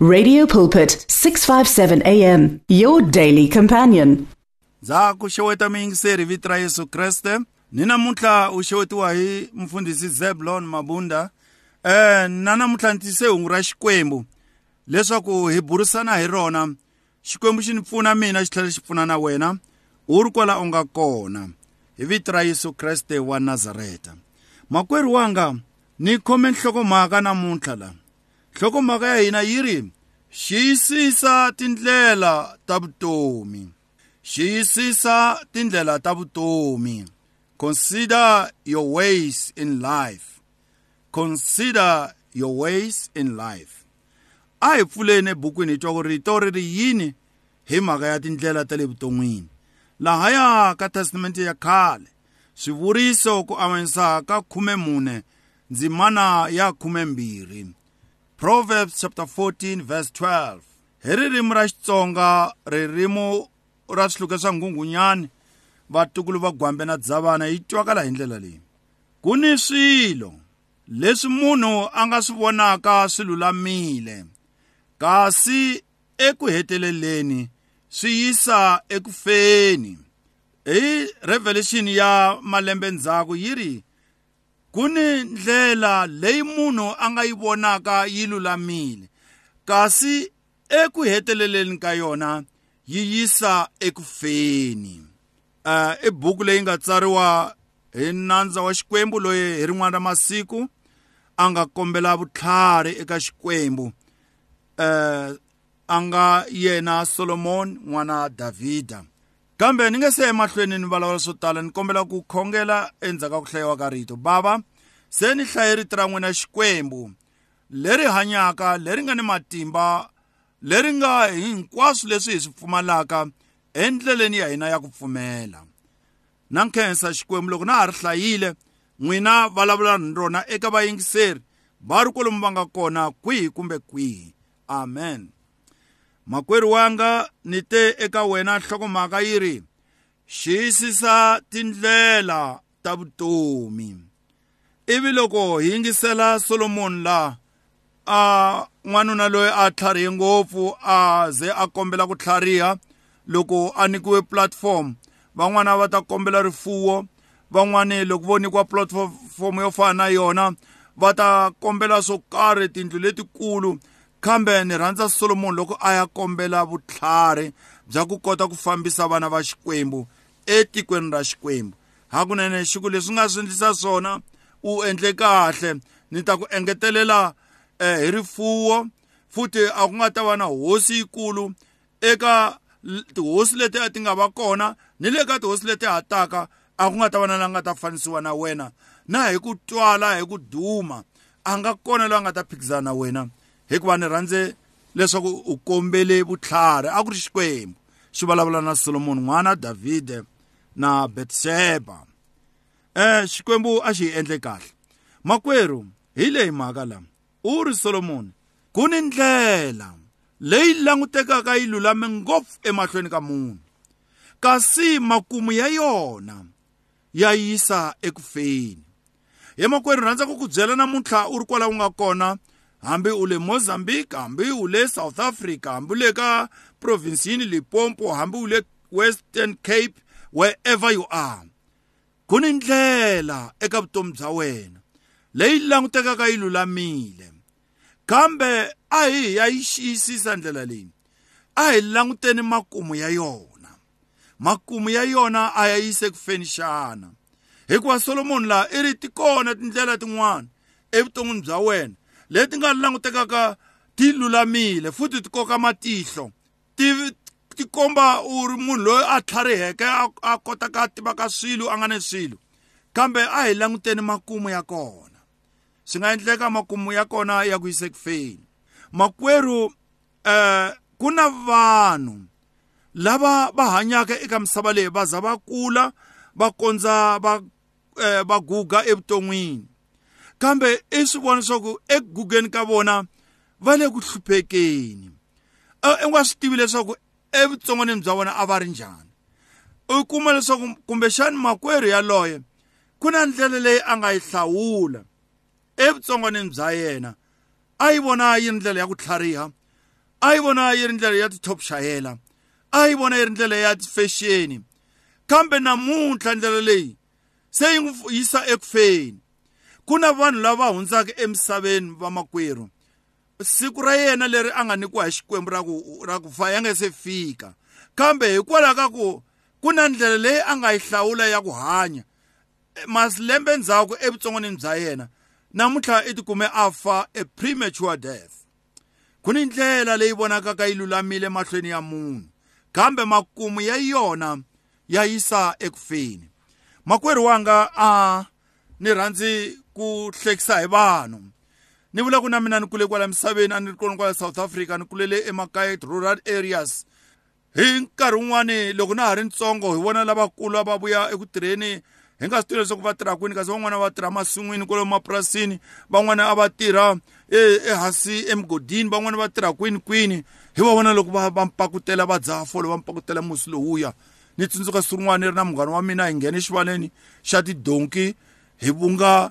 Radio Pulpit 657 AM your daily companion. Za ku xeweta miyingiseri vito ra Yesu Kriste. Ni namuntlha u xewetiwa hi mfundhisi Zebulon Mabunda. Eh na namuntlha ni tise hungu ra xikwembu leswaku hi burisana hi rona. Xikwembu xi ni pfuna mina xi tlhela xi pfuna na wena. U ri kwala u nga kona. Hi vito ra Yesu Kriste wa Nazareta. Makwerhu wanga ni khome nhlokomhaka namuntlha la. nhlokomhaka ya hina yi ri xiyisisa tindlela ta vutomi xiyisisa tindlela ta vutomi consider your ways in life consider your ways in life a hi pfuleni ebukwini hi twa ku rito ri ri yini hi mhaka ya tindlela ta le vuton'wini lahaya ka testamente ya khale swivuriso ku avanyisa ka khumemune ndzimana ya khumembirhi Proverbs chapter 14 verse 12. Hi ririmi ra Xitsonga, ririmo ra swihluke swa nghunghunyani, vatukulu va gwambe na dzavana yi twakala hi ndlela leyi. Ku ni swilo leswi munhu a nga swi vonaka swi lulamile, kasi eku heteleleni swi yisa eku feni. Hi Revelation ya malembe ndzhaku yi ri ku ni ndlela leyi munhu a nga yi vonaka yi lulamile kasi eku heteleleni ka yona yi yisa eku feni uh, i e buku leyi nga tsariwa hi nandza wa xikwembu loyi hi rin'wana ra masiku a nga kombela vutlhari eka xikwembu uh, a nga yena solomon n'wana davhida kambe ni nge se emahlweni ni vulavula swo tala ni kombela ku khongela endzhaku ka ku hlayiwa ka rito bava se ni hlaye rito ra n'wina xikwembu leri hanyaka leri nga ni matimba leri nga hinkwaswo leswi hi swi pfumalaka endleleni ya hina ya ku pfumela na nkhensa xikwembu loko na ha ri hlayile n'wina vulavula ni rona eka vayingiseri va ri kwalomu va nga kona kwihi kumbe kwihi amen makwerhu wanga ni te eka wena nhlokomhaka yi ri xiyisisa tindlela ta vutomi ivi loko hi yingisela solomoni laha a n'wanuna loyi a tlharihe ngopfu a ze a kombela ku tlhariha loko a nikiwe platform van'wana va ta kombela rifuwo van'wani loko vo nikiwa platform yo fana na yona va ta kombela swo karhi tiyindlu letikulu kambe ni rhandza solomoni loko a ya kombela vutlhari bya ku kota ku fambisa vana va xikwembu etikweni ra xikwembu hakunene xiku leswi nga swi endlisa swona u endle kahle ni ta ku engetelela eh, hi rifuwo futhi a ku nga ta va na hosi yikulu eka tihosi leti a ti nga va kona ni le ka tihosi leti hataka a ku nga ta va na la nga ta fanisiwa na wena na hi ku twala hi ku duma a nga kona loyi a nga ta phikizana na wena hikuva ni rhandze leswaku u kombele vutlhari a ku ri xikwembu xi vulavula na solomoni n'wana davhide na betseba um eh, xikwembu a xi hi endle kahle makwerhu hi leyi mhaka lama u ri solomoni ku ni ndlela leyi langutekaka yi lulame ngopfu emahlweni ka munhu kasi makumu ya yona ya yisa ekufeni hi makwerhu rhandza ku ku byela namuntlha u ri kwala u nga kona hambi u le mozambique hambi u le south africa hambi u le ka provinsini limpopo hambi u le western cape wherever you are ku ni ndlela eka vutomi bya wena leyi langutekaka yi lulamile kambe a hi ya yi xiyisisa ndlela leyi a hi languteni makumu ya yona makumu ya yona a ya yise ku feni xana hikuva solomoni laha i ri ti kona tindlela tin'wana evuton'wini bya wena leti nga langutekaka ti lulamile futhi ti koka matihlo ti ti komba u ri munhu loyi a tlhariheke a kotaka a tivaka swilo a nga ni swilo kambe a hi languteni makumu ya kona swi nga endleka makumu ya kona ya ku yise ku feni makwerhu um ku na vanhu lava va hanyaka eka misava leyi va za va kula va kondza va eh, va guga evuton'wini kambe i swi vona leswaku eku gugeni ka vona va le ku hluphekeni i nga swi tivi leswaku evutsongwanini bya vona a va ri njhani u kuma leswaku kumbexani makwerhu yaloye ku na ndlela leyi a nga yi hlawula evutsongwanini bya yena a yi vona yi ri ndlela ya ku tlhariha a yi vona yi ri ndlela ya ti-top shayela a yi vona yi ri ndlela ya fexeni kambe namuntlha ndlela leyi se yi n'wi yisa ekufeni ku na vanhu lava hundzaka emisaveni vamakwerhu siku ra yena leri a nga nikiwa hi xikwembu ra ku ra ku fa ya nga se fika kambe hikwalaho ka ku ku na ndlela leyi a nga yi hlawula ya ku hanya masilembe ndzhaku evutsongwanini bya yena namuntlha i tikume a fa a premature death ku ni ndlela leyi vonakaka yi lulamile mahlweni ya munhu kambe makumu ya yona ya yisa ekufeni makwerhu wanga a ni rhandzi ku hlekisa hi vanhu ni vula ku na mina ni kule kwala misaveni a ni ri kona kwala south africa ni kulele emakaya e- rural areas hi nkarhi wun'wani loko na ha ri ntsongo hi vona lavakulu va vuya eku tirheni hi nga swi tivi leswaku va tirha kwini kasi van'wana va tirha masin'wini kwale mapurasini van'wana a va tirha ehansi emigodini van'wana va tirha kwinikwini hi va vona loko va va mpakutela va dzaha folo va mpakutela musi lowuya ni tsundzuka siku rin'wana ni ri na munghana wa mina hi nghene exivaleni xa tidonki hi vunga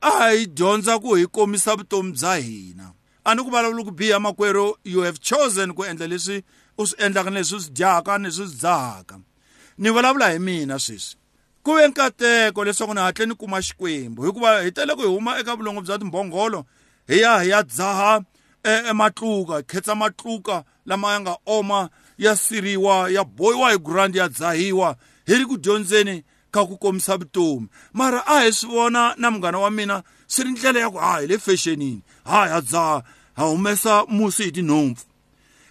a hi dyondza ku hi komisa vutomi bya hina a ni ku vulavula ku biha makwerhu you have chosen ku endla leswi u swi endlaka na leswi u swi dyaka ni swi dzahaka ni vulavula hi mina sweswi ku ve nkateko leswaku ni hatle ni kuma xikwembu hikuva hi tele ku hi huma eka vulongo bya timbhongolo hi ya hi ya dzaha ematluka e, khetsa matluka lama ya nga oma ya siriwa ya bohiwa hi gurandi ya dzahiwa hi ri ku dyondzeni ka ku komisa vutomi mara a hi swi vona na munghana wa mina swi ri ndlela ya ku ha hi le fexenini ha ha dzaha ha humesa musi hi tinhompfu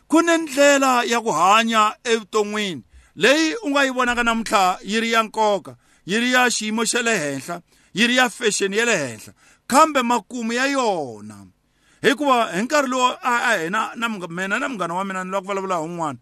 ku ni ndlela ya ku hanya evuton'wini leyi u nga yi vonaka namuntlha yi ri ya nkoka yi ri ya xiyimo xa le henhla yi ri ya fexeni ya le henhla kambe makumu ya yona hikuva hi nkarhi lowu a hina na mina na munghana wa mina ni lava ku vulavula hun'wana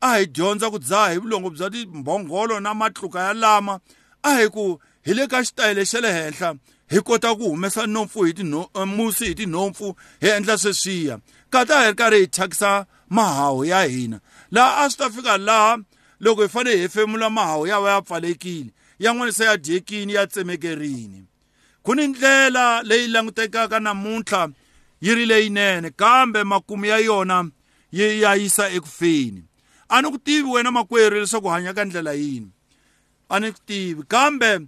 a hi dyondza ku dzaha hi vulongo bya timbhongolo na matluka yalama a hi ku hi le ka xitayile xa le henhla hi kota ku humesa nhompfu hi eh, musi hi tinhompfu hi endla sweswiya kata hi ri karhi hi thyakisa mahawu ya hina laha a swi ta fika laha loko hi fanele hi hefemula mahawu ya va ya pfalekile yan'wana se ya dyekini ya tsemekerini ku ni ndlela leyi langutekaka namuntlha yi ri leyinene kambe makumu ya yona yi ya yisa ekufeni a ni ku tivi wena makwerhu leswaku hanya ka ndlela yini a ni ku tivi kambe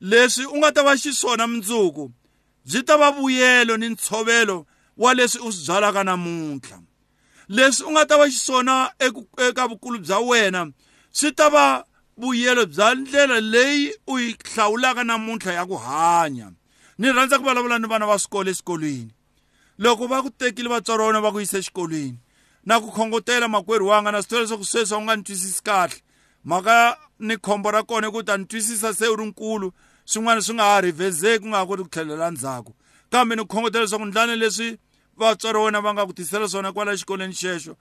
leswi u nga ta va xiswona mundzuku byi ta va vuyelo ni ntshovelo wa leswi u swi byalaka namuntlha leswi u nga ta va xiswona eka vukulu bya wena swi ta va vuyelo bya ndlela leyi u yi hlawulaka namuntlha ya ku hanya ni rhandza ku vulavula ni vana va swikolo esikolweni loko va ku tekile vatswari va wena va ku yisa exikolweni na ku khongotela makwerhu wanga na swi tiva leswaku sweswi a wu nga ni twisisi kahle mhaka ni khombo ra kona i ku ta ni twisisa se u ri nkulu swin'wana swi nga ha rivhezeki u nga ha koti ku tlhelela ndzhaku kambe ni khongotela leswaku ndlani leswi vatswari wena va nga ku tisela swona kwala xikolweni xexo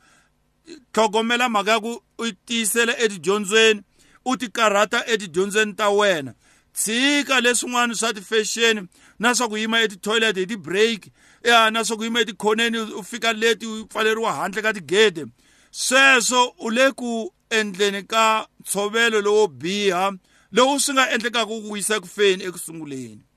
tlhogomela mhaka ya ku u tiyisela etidyondzweni u ti karhata etidyondzweni ta wena tshika leswin'wana swa ti-fashion na swa ku yima etithoyilete hi ti-break ya na swa ku yima etikhoneni u fika leti u pfaleriwa handle ka tigede sweswo u le ku endleni ka ntshovelo lowo biha lowu swi nga endlekaka ku wisa ku feni eku sunguleni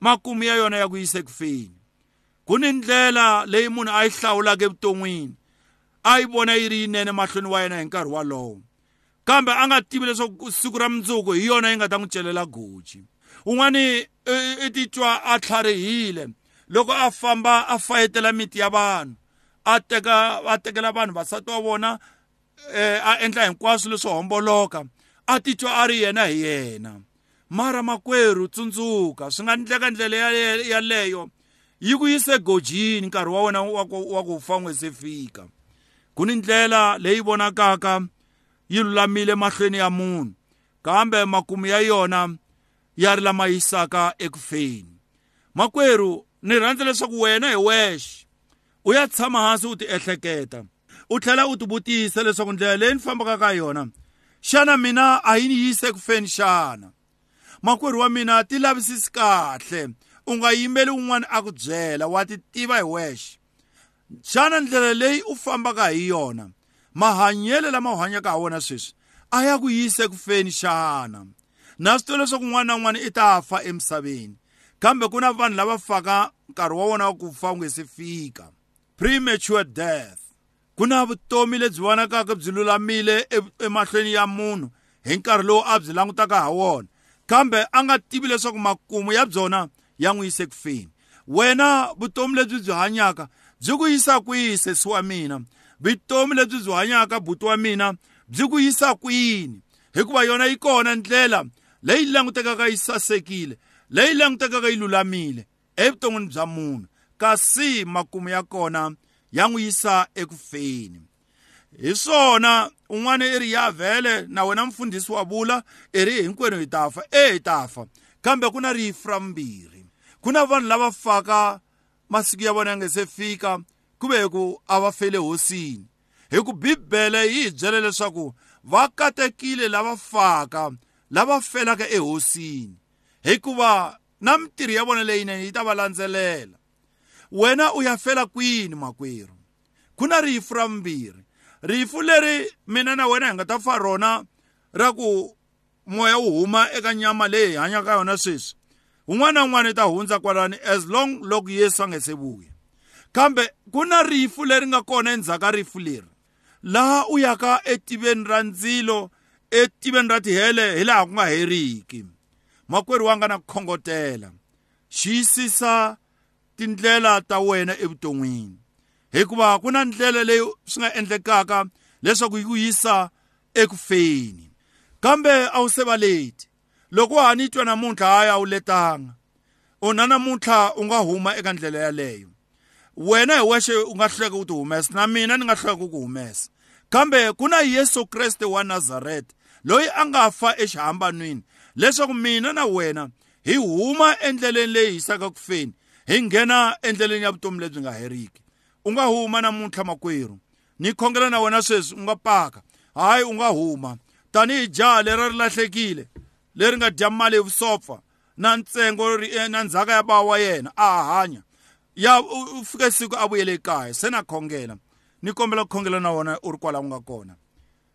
makumu ya yona ya ku yise ku feni ku ni ndlela leyi munhu a yi hlawulaka evuton'wini a yi vona yi ri yinene mahlweni wa yena hi nkarhi walowo kambe a nga tivi leswaku siku ra mundzuku hi yona yi nga ta n'wi celela goji un'wani i titwa a tlharihile loko a famba a fayetela miti ya vanhu a teka a tekela vanhu vasati wa vona a endla hinkwaswo leswo homboloka a titwa a ri yena hi yena mara makwerhu tsundzuka swi nga ndleka ndlela yaleyo yi ku yise gojini nkarhi wa wena wa ku fa u nga se fika ku ni ndlela leyi vonakaka yi lulamile mahlweni ya munhu kambe makumu ya yona ya ri lama yisaka ekufeni makwerhu ni rhandza leswaku wena hi wexe u ya tshama hansi u tiehleketa u tlhela u tivutisa leswaku ndlela leyi ni fambaka ka yona xana mina a yi ni yisi ekufeni xana makwerhu wa mina ti lavisisi kahle u nga yimbeli un'wana a ku byela wa ti tiva hi wexe xana ndlela leyi u fambaka hi yona mahanyelo lama u hanyaka ha wona sweswi a ya ku yise ku feni xana na swi tiva leswaku n'wana na n'wana i ta fa emisaveni kambe ku na vanhu lava faka nkarhi wa wona wa ku fa u nge se fika premature death ku na vutomi lebyi vonakaka byi lulamile e-, emahlweni ya munhu hi nkarhi lowu a byi langutaka ha wona kambe a nga tivi leswaku makumu ya byona ya n'wi yise ku feni wena vutomi lebyi byi hanyaka byi ku yisa kwihi sesi wa mina vutomi lebyi byi hanyaka buti wa mina byi ku yisa kwini hikuva yona yi kona ndlela leyi langutekaka yi sasekile leyi langutekaka yi lulamile evuton'wini bya munhu kasi makumu ya kona ya n'wi yisa eku feni hi swona un'wana i ri ya vhele na wena mfundhisi wa vula i ri hinkwenu hi ta fa e hi ta fa kambe ku na rifu ra mbirhi ku na vanhu lava faka masiku ya vona ya nga se fika ku ve ku a va fele hosini hi ku bibele yi hi byela leswaku va katekile lava faka lava felaka ehosini hikuva na mintirho ya vona leyinene yi ta va landzelela wena u ya fela kwini makwerhu ku na rifu ra vumbirhi rifu leri mina na wena hi nga ta fa rona ra ku moya wu huma eka nyama leyi hi hanyaka ka yona sweswi un'wana na un'wana i ta hundza kwalani as long loko yesu a nga se vuya kambe ku na rifu leri nga kona endzhaku ka rifu leri laha u yaka etiveni ra ndzilo etiveni ra tihele hi laha ku nga heriki makwerhu wa nga na khongotela xiyisisa tindlela ta wena evuton'wini hikuva ku na ndlela leyi swi nga endlekaka leswaku yi ku yisa eku feni kambe a wu se valeti loko wa ha ni twa namuntlha haya a wu letanga u na namuntlha u nga huma eka ndlela yaleyo wena hi wexe u nga hluleka ku ti humesa na mina ni nga hluleka ku ku humesa kambe ku na yesu kreste wa nazareta loyi a nga fa exihambanweni leswaku mina na wena hi huma endleleni leyi hisaka ku feni hi nghena endleleni ya vutomi lebyi nga heriki u nga huma namuntlha makwerhu ni khongela na wena sweswi u nga paka hayi u nga huma tanihi jaha lera ri lahlekile leri nga dya mali hi vusopfa na ntsengo eh, na ndzhaka ya bava wa yena a hanya ya u fike siku a vuyele kaya se na khongela ni kombela khongela na wona u ri kwala u nga kona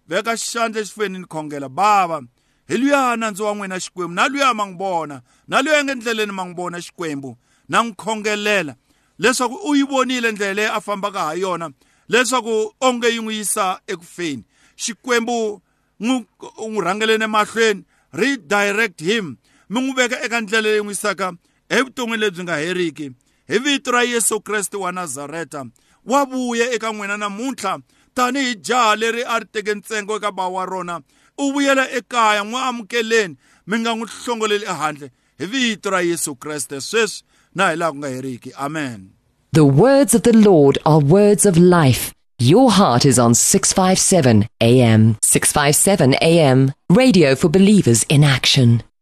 veka xandla xifeni ni khongela bava hi luya nandzu wa n'wina xikwembu na luya ma n'wi vona na luya nge ndleleni ma n'wi vona xikwembu na n'wi khongelela leswaku u yi vonile ndlela leyi a fambaka ha yona leswaku onge yi n'wi yisa eku feni xikwembu n'wi n'wi rhangeleni emahlweni redirect him mi n'wi veka eka ndlela leyi n'wi yisaka evuton'wini lebyi nga heriki hi vito ra Yesu Kriste wa Nazareta wa vuya eka n'wina namuntlha tanihi jaha leri a ri teke ntsengo eka bawu wa rona u vuyela ekaya n'wi amukeleni mi nga n'wi hlongoleli ehandle hi vito ra Yesu Kriste sweswi na hi laha ku nga heriki amen The words of the Lord are words of life. Your heart is on 657 AM. 657 AM. Radio for believers in action.